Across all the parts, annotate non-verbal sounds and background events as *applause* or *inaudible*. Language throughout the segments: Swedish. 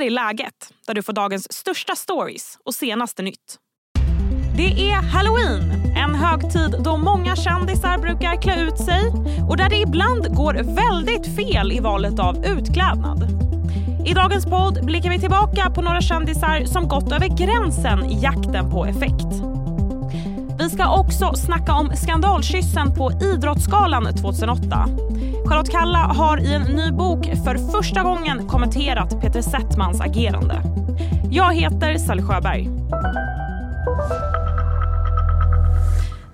här är läget, där du får dagens största stories och senaste nytt. Det är halloween, en högtid då många kändisar brukar klä ut sig och där det ibland går väldigt fel i valet av utklädnad. I dagens podd blickar vi tillbaka på några kändisar som gått över gränsen i jakten på effekt. Vi ska också snacka om skandalkyssen på Idrottsgalan 2008. Charlotte Kalla har i en ny bok för första gången kommenterat Peter Settmans agerande. Jag heter Sally Sjöberg.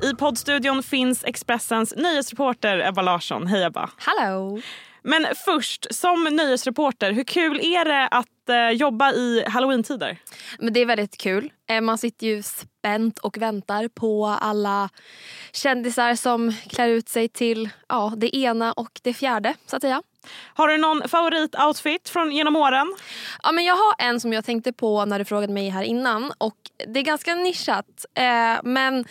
I poddstudion finns Expressens nyhetsreporter Ebba Larsson. Hej Ebba. Hallå! Men först, som nyhetsreporter, hur kul är det att eh, jobba i halloweentider? Men det är väldigt kul. Eh, man sitter ju spänt och väntar på alla kändisar som klär ut sig till ja, det ena och det fjärde så att säga. Har du någon favoritoutfit från genom åren? Ja, men jag har en som jag tänkte på när du frågade mig här innan och det är ganska nischat. Eh, men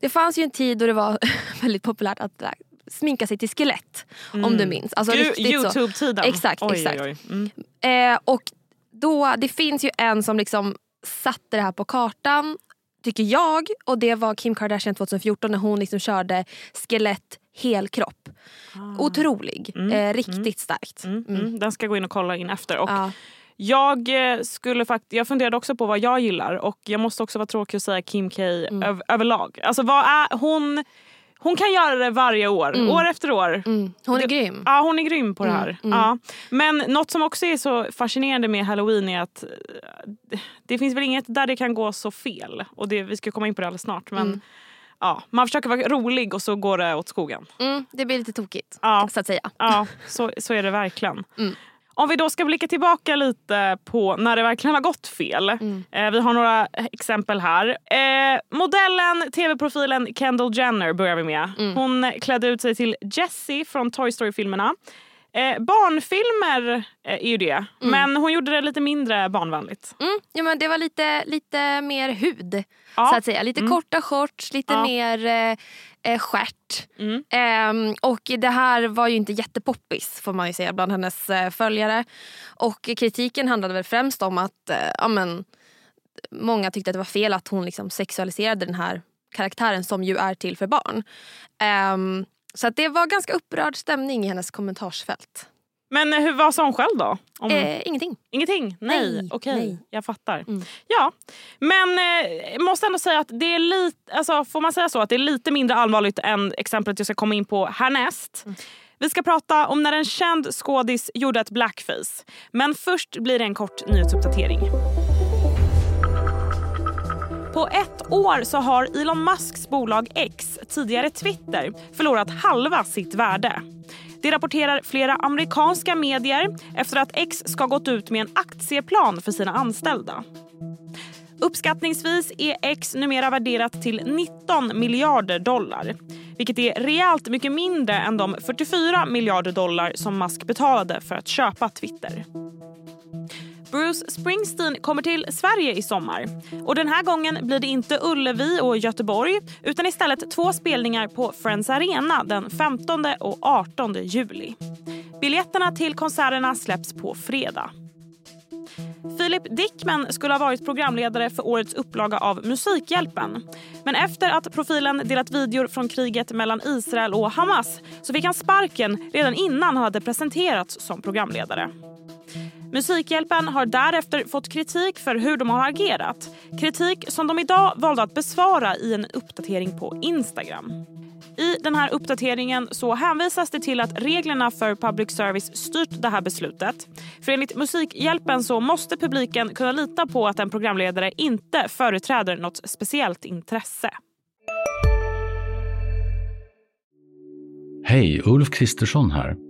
det fanns ju en tid då det var *laughs* väldigt populärt att sminka sig till skelett. Mm. Om du minns. Alltså, Youtube-tiden. Exakt. Oj, exakt. Oj, oj. Mm. Eh, och då, det finns ju en som liksom satte det här på kartan tycker jag. Och det var Kim Kardashian 2014 när hon liksom körde skelett helkropp. Ah. Otrolig. Mm, eh, riktigt mm. starkt. Mm, mm. mm. Den ska jag gå in och kolla in efter. Och ja. Jag, eh, skulle fakt jag funderade också på vad jag gillar och jag måste också vara tråkig och säga Kim K mm. öv överlag. Alltså vad är hon hon kan göra det varje år, mm. år efter år. Mm. Hon är det, grym. Ja, hon är grym på det mm, här. Mm. Ja. Men något som också är så fascinerande med halloween är att eh, det finns väl inget där det kan gå så fel. Och det, vi ska komma in på det alldeles snart. Men mm. ja, man försöker vara rolig och så går det åt skogen. Mm, det blir lite tokigt ja. så att säga. Ja, så, så är det verkligen. Om vi då ska blicka tillbaka lite på när det verkligen har gått fel. Mm. Eh, vi har några exempel här. Eh, modellen, tv-profilen Kendall Jenner börjar vi med. Mm. Hon klädde ut sig till Jessie från Toy Story-filmerna. Eh, barnfilmer eh, är ju det, mm. men hon gjorde det lite mindre barnvänligt. Mm. Ja, men det var lite, lite mer hud, ja. så att säga. Lite mm. korta shorts, lite ja. mer eh, skärt. Mm. Eh, och det här var ju inte jättepoppis får man ju säga bland hennes eh, följare. Och kritiken handlade väl främst om att eh, ja, men, många tyckte att det var fel att hon liksom sexualiserade den här karaktären som ju är till för barn. Um, så att det var ganska upprörd stämning i hennes kommentarsfält. Men hur, vad sa hon själv då? Om... Eh, ingenting. Ingenting? Nej, nej okej. Okay. Jag fattar. Mm. Ja, men eh, måste ändå säga att det är lite, alltså, får man säga så, att det är lite mindre allvarligt än exemplet jag ska komma in på härnäst. Mm. Vi ska prata om när en känd skådis gjorde ett blackface. Men först blir det en kort nyhetsuppdatering. På ett år så har Elon Musks bolag X, tidigare Twitter, förlorat halva sitt värde. Det rapporterar flera amerikanska medier efter att X ska gått ut med en aktieplan för sina anställda. Uppskattningsvis är X numera värderat till 19 miljarder dollar vilket är rejält mycket mindre än de 44 miljarder dollar som Musk betalade för att köpa Twitter. Bruce Springsteen kommer till Sverige i sommar. Och Den här gången blir det inte Ullevi och Göteborg utan istället två spelningar på Friends Arena den 15 och 18 juli. Biljetterna till konserterna släpps på fredag. Philip Dickman skulle ha varit programledare för årets upplaga av Musikhjälpen. Men efter att profilen delat videor från kriget mellan Israel och Hamas så fick han sparken redan innan han hade presenterats som programledare. Musikhjälpen har därefter fått kritik för hur de har agerat. Kritik som de idag valde att besvara i en uppdatering på Instagram. I den här uppdateringen så hänvisas det till att reglerna för public service styrt det här beslutet. För enligt Musikhjälpen så måste publiken kunna lita på att en programledare inte företräder något speciellt intresse. Hej, Ulf Kristersson här.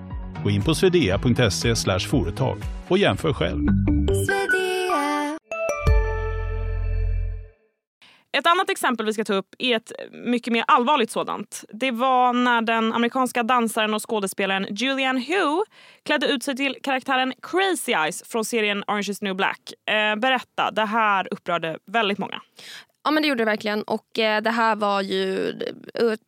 Gå in på swedea.se företag och jämför själv. Ett annat exempel vi ska ta upp är ett mycket mer allvarligt sådant. Det var när den amerikanska dansaren och skådespelaren Julianne Hu klädde ut sig till karaktären Crazy Eyes från serien Orange is the new black. Eh, berätta, det här upprörde väldigt många. Ja men det gjorde det verkligen och eh, det här var ju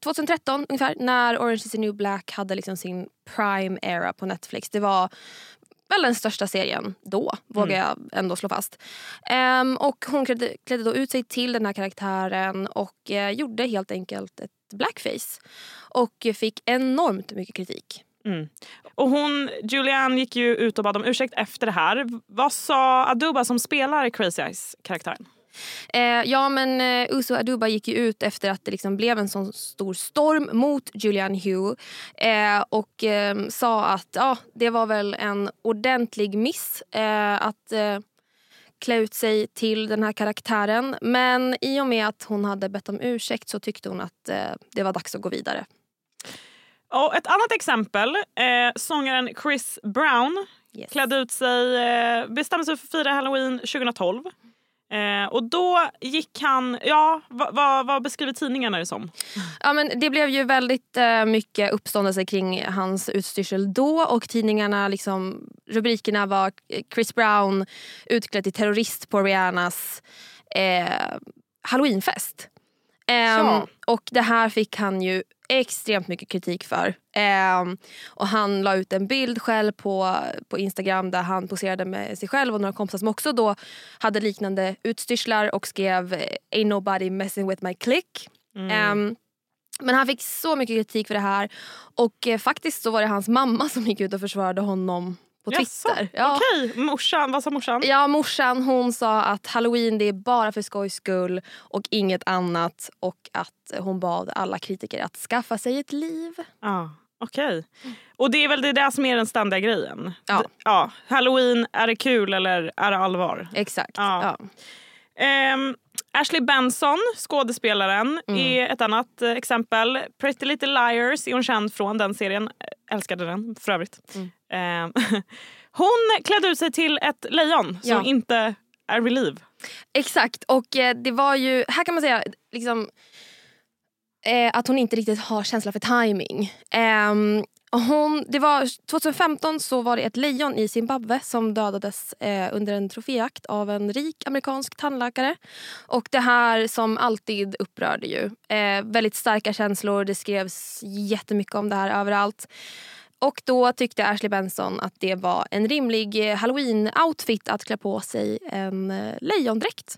2013 eh, ungefär när Orange is the new black hade liksom sin prime era på Netflix. Det var väl den största serien då, vågar mm. jag ändå slå fast. Um, och hon klädde, klädde då ut sig till den här karaktären och uh, gjorde helt enkelt ett blackface. Och fick enormt mycket kritik. Mm. Och hon, Julianne gick ju ut och bad om ursäkt efter det här. Vad sa Aduba som spelar Crazy Eyes-karaktären? Eh, ja men eh, Uso Aduba gick ju ut efter att det liksom blev en sån stor storm mot Julian Hugh eh, och eh, sa att ja, det var väl en ordentlig miss eh, att eh, klä ut sig till den här karaktären. Men i och med att hon hade bett om ursäkt så tyckte hon att det var dags att gå vidare. Och ett annat exempel, eh, sångaren Chris Brown yes. klädde ut sig, eh, bestämde sig för att fira halloween 2012. Eh, och då gick han, ja vad, vad, vad, beskriver tidningarna det som? Ja, men det blev ju väldigt eh, mycket uppståndelse kring hans utstyrsel då och tidningarna, liksom, rubrikerna var Chris Brown utklädd till terrorist på Rihannas eh, halloweenfest. Um, och det här fick han ju extremt mycket kritik för. Um, och han la ut en bild själv på, på Instagram där han poserade med sig själv och några kompisar som också då hade liknande utstyrslar och skrev “Ain't nobody messing with my click”. Mm. Um, men han fick så mycket kritik för det här och eh, faktiskt så var det hans mamma som gick ut och försvarade honom på Twitter. Ja. Okej, morsan, vad sa morsan? Ja, morsan hon sa att halloween det är bara för skojs skull och inget annat och att hon bad alla kritiker att skaffa sig ett liv. Ah. Okej. Okay. Och det är väl det där som är den ständiga grejen? Ja. ja. Halloween, är det kul eller är det allvar? Exakt. Ja. ja. Um, Ashley Benson, skådespelaren, mm. är ett annat uh, exempel. Pretty Little Liars är hon känd från, den serien. Älskade den för övrigt. Mm. Um, *laughs* hon klädde ut sig till ett lejon ja. som inte är vid liv. Exakt, och eh, det var ju, här kan man säga liksom, eh, att hon inte riktigt har känsla för timing. Um, hon, det var, 2015 så var det ett lejon i Zimbabwe som dödades eh, under en troféjakt av en rik amerikansk tandläkare. Och det här som alltid upprörde ju. Eh, väldigt starka känslor, det skrevs jättemycket om det här överallt. Och då tyckte Ashley Benson att det var en rimlig eh, halloween-outfit att klä på sig en eh, lejondräkt.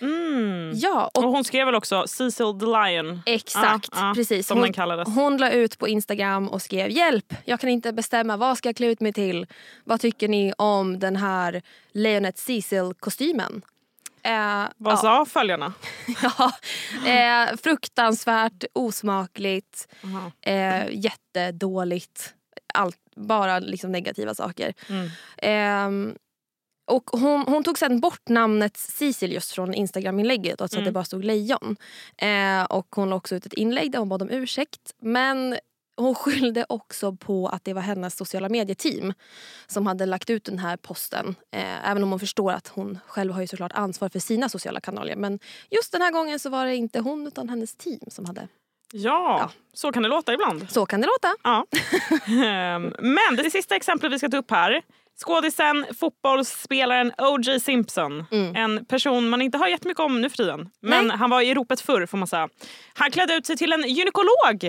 Mm. Ja, och, och, hon skrev väl också Cecil the Lion? Exakt, ah, ah, precis. Som hon, den kallades. Hon la ut på Instagram och skrev hjälp, jag kan inte bestämma vad ska jag klä ut mig till. Vad tycker ni om den här lejonet Cecil-kostymen? Eh, vad ja. sa följarna? *laughs* ja, eh, fruktansvärt, osmakligt, eh, jättedåligt. Allt, bara liksom negativa saker. Mm. Eh, och hon, hon, tog sen bort namnet Cecil från Instagram-inlägget och så mm. att det bara stod lejon. Eh, och hon la också ut ett inlägg där hon bad om ursäkt. Men hon *laughs* skyllde också på att det var hennes sociala medieteam som hade lagt ut den här posten. Eh, även om hon förstår att hon själv har ju såklart ansvar för sina sociala kanaler. Men just den här gången så var det inte hon utan hennes team som hade Ja, ja, så kan det låta ibland. Så kan det låta. Ja. *laughs* Ehm, men det sista exemplet vi ska ta upp här Skådisen, fotbollsspelaren O.J. Simpson. Mm. En person man inte har jättemycket om nu för tiden. Men Nej. han var i ropet förr får man säga. Han klädde ut sig till en gynekolog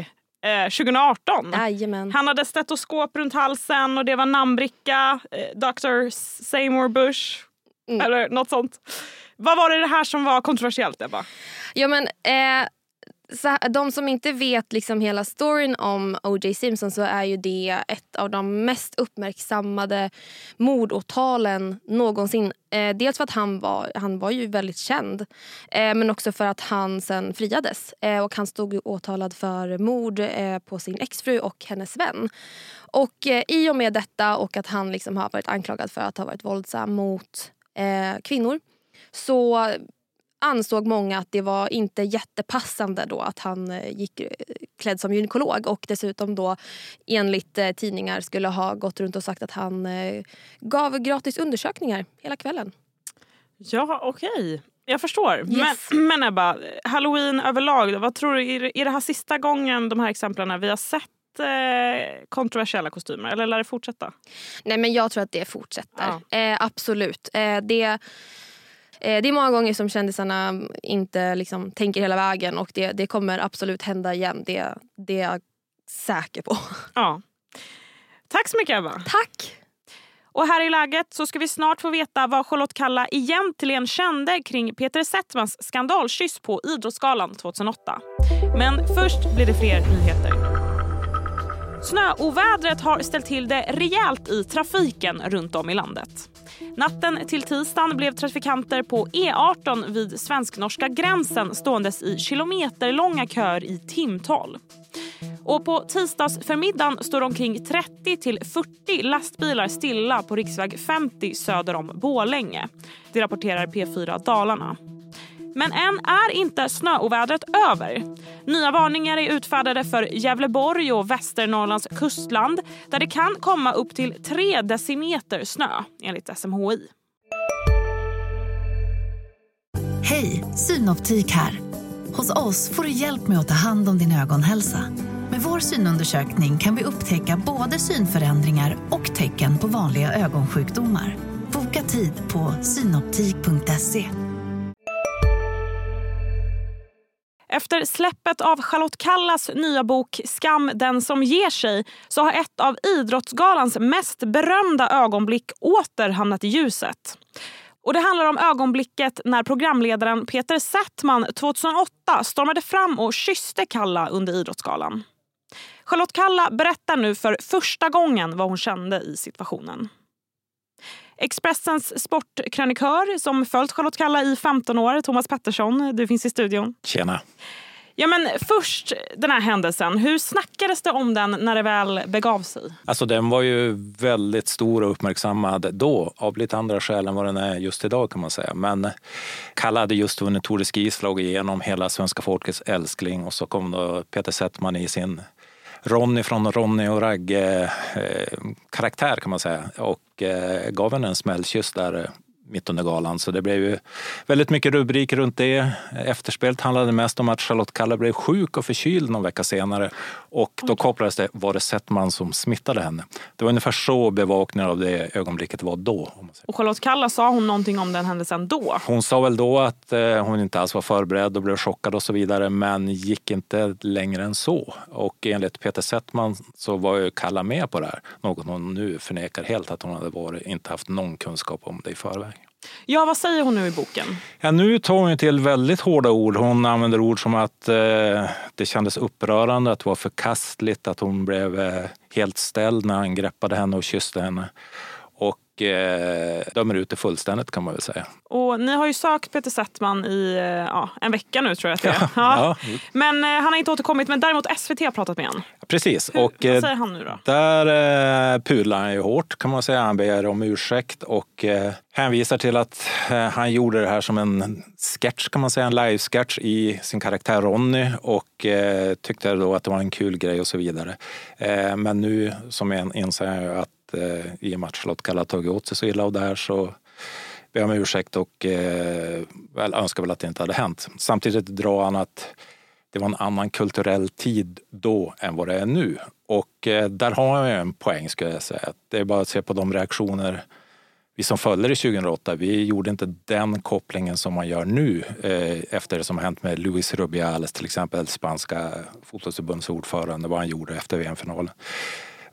eh, 2018. Jajamän. Han hade stetoskop runt halsen och det var namnbricka, eh, Dr. Seymour Bush. Mm. Eller något sånt. Vad var det, det här som var kontroversiellt Ebba? Ja men eh, så, de som inte vet liksom hela storyn om O.J. Simpson så är ju det ett av de mest uppmärksammade mordåtalen någonsin. Eh, dels för att han var, han var ju väldigt känd eh, men också för att han sen friades. Eh, och han stod åtalad för mord eh, på sin exfru och hennes vän. Och eh, i och med detta och att han liksom har varit anklagad för att ha varit våldsam mot eh, kvinnor så ansåg många att det var inte jättepassande då att han eh, gick eh, klädd som gynekolog och dessutom då enligt eh, tidningar skulle ha gått runt och sagt att han gav gratis undersökningar hela kvällen. Ja, okej. Okay. Jag förstår. Yes. Men, *clears throat* men Ebba, halloween överlag, vad tror du, är det här sista gången de här exemplen vi har sett kontroversiella kostymer eller lär det fortsätta? Nej men jag tror att det fortsätter. Ja. Eh, absolut. Eh, det, eh, det är många gånger som kändisarna inte liksom, tänker hela vägen och det, det kommer absolut hända igen. Det, det är jag säker på. Ja. Tack så mycket Ebba. Tack. Och här i läget så ska vi snart få veta vad Charlotte Kalla egentligen kände kring Peter Settmans skandalkyss på Idrottsgalan 2008. Men först blir det fler nyheter. Snöovädret har ställt till det rejält i trafiken runt om i landet. Natten till tisdagen blev trafikanter på E18 vid svensk-norska gränsen ståendes i kilometerlånga köer i timtal. Och på tisdagsförmiddagen står omkring 30 till 40 lastbilar stilla på riksväg 50 söder om Bålänge. Det rapporterar P4 Dalarna. Men än är inte snöovädret över. Nya varningar är utfärdade för Gävleborg och Västernorrlands kustland där det kan komma upp till 3 decimeter snö, enligt SMHI. Hej, Synoptik här. Hos oss får du hjälp med att ta hand om din ögonhälsa. Med vår synundersökning kan vi upptäcka både synförändringar och tecken på vanliga ögonsjukdomar. Boka tid på synoptik.se. Efter släppet av Charlotte Kallas nya bok Skam den som ger sig så har ett av Idrottsgalans mest berömda ögonblick åter hamnat i ljuset. Och Det handlar om ögonblicket när programledaren Peter Settman 2008 stormade fram och kysste Kalla under Idrottsgalan. Charlotte Kalla berättar nu för första gången vad hon kände i situationen. Expressens sportkrönikör som följt Charlotte Kalla i 15 år, Thomas Pettersson, du finns i studion. Tjena. Ja, men först den här händelsen. Hur snackades det om den när det väl begav sig? Alltså, den var ju väldigt stor och uppmärksammad då av lite andra skäl än vad den är just idag kan man säga. Men Kalle hade just vunnit Tour de Ski, slagit igenom hela svenska folkets älskling och så kom då Peter Settman i sin Ronny från Ronny och Ragge eh, karaktär kan man säga. Och eh, gav henne en smällkyss där eh, mitt under galan. Så det blev ju väldigt mycket rubriker runt det. Efterspelet handlade mest om att Charlotte Kalla blev sjuk och förkyld någon vecka senare. Och då kopplades det, var det Settman som smittade henne? Det var ungefär så bevakningen av det ögonblicket var då. Och Charlotte Kalla, sa hon någonting om den händelsen då? Hon sa väl då att eh, hon inte alls var förberedd och blev chockad och så vidare. Men gick inte längre än så. Och enligt Peter Settman så var ju Kalla med på det här. Något hon nu förnekar helt att hon hade varit, inte haft någon kunskap om det i förväg. Ja, vad säger hon nu i boken? Ja, nu tar hon till väldigt hårda ord. Hon använder ord som att eh, det kändes upprörande, att det var förkastligt, att hon blev eh, helt ställd när han greppade henne och kysste henne och eh, dömer ut det fullständigt kan man väl säga. Och ni har ju sökt Peter Settman i eh, ja, en vecka nu tror jag att det är. Ja. *laughs* Ja. Men eh, han har inte återkommit men däremot SVT har pratat med honom. Precis. Hur, och, vad eh, säger han nu då? Där eh, pudlar han ju hårt kan man säga. Han ber om ursäkt och eh, hänvisar till att eh, han gjorde det här som en sketch kan man säga, en live-sketch i sin karaktär Ronny och eh, tyckte då att det var en kul grej och så vidare. Eh, men nu som en inser jag att eh, i och med att Charlotte Kalla tagit åt sig så illa av det här så ber jag om ursäkt och eh, väl, önskar väl att det inte hade hänt. Samtidigt drar han att det var en annan kulturell tid då än vad det är nu. Och eh, där har jag en poäng skulle jag säga. Det är bara att se på de reaktioner vi som följde det 2008, vi gjorde inte den kopplingen som man gör nu eh, efter det som har hänt med Luis Rubiales till exempel, spanska fotbollsförbundets ordförande, vad han gjorde efter VM-finalen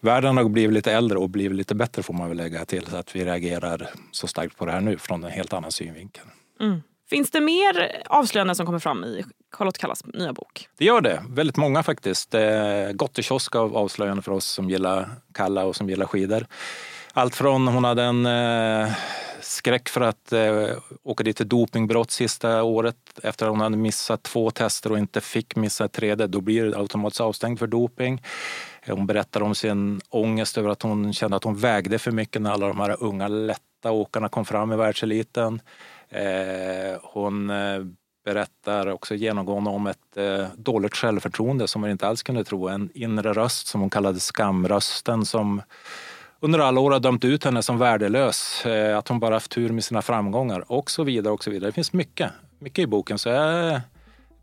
världen har blivit lite äldre och blivit lite bättre får man väl lägga till. Så att vi reagerar så starkt på det här nu från en helt annan synvinkel. Mm. Finns det mer avslöjanden som kommer fram i Charlotte Kallas nya bok? Det gör det. Väldigt många faktiskt. Gott och kiosk av avslöjanden för oss som gillar Kalla och som gillar skidor. Allt från hon hade en eh, skräck för att eh, åka dit för dopingbrott sista året efter att hon hade missat två tester och inte fick missa ett tredje. Då blir det automatiskt avstängd för doping. Hon berättar om sin ångest över att hon kände att hon vägde för mycket när alla de här unga lätta åkarna kom fram i världseliten. Eh, hon eh, berättar också genomgående om ett eh, dåligt självförtroende som hon inte alls kunde tro. En inre röst som hon kallade skamrösten som under alla år har dömt ut henne som värdelös, att hon bara haft tur med sina framgångar och så vidare. och så vidare. Det finns mycket mycket i boken. Så jag,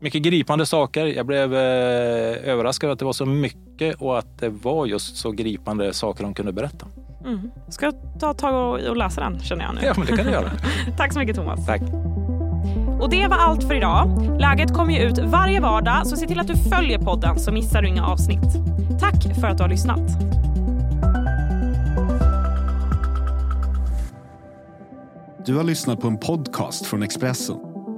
mycket gripande saker. Jag blev eh, överraskad att det var så mycket och att det var just så gripande saker de kunde berätta. Mm. Ska jag ta tag och läsa den känner jag nu. Ja, men det kan du göra. *laughs* Tack så mycket Thomas. Tack. Och det var allt för idag. Läget kommer ju ut varje vardag så se till att du följer podden så missar du inga avsnitt. Tack för att du har lyssnat. Du har lyssnat på en podcast från Expressen.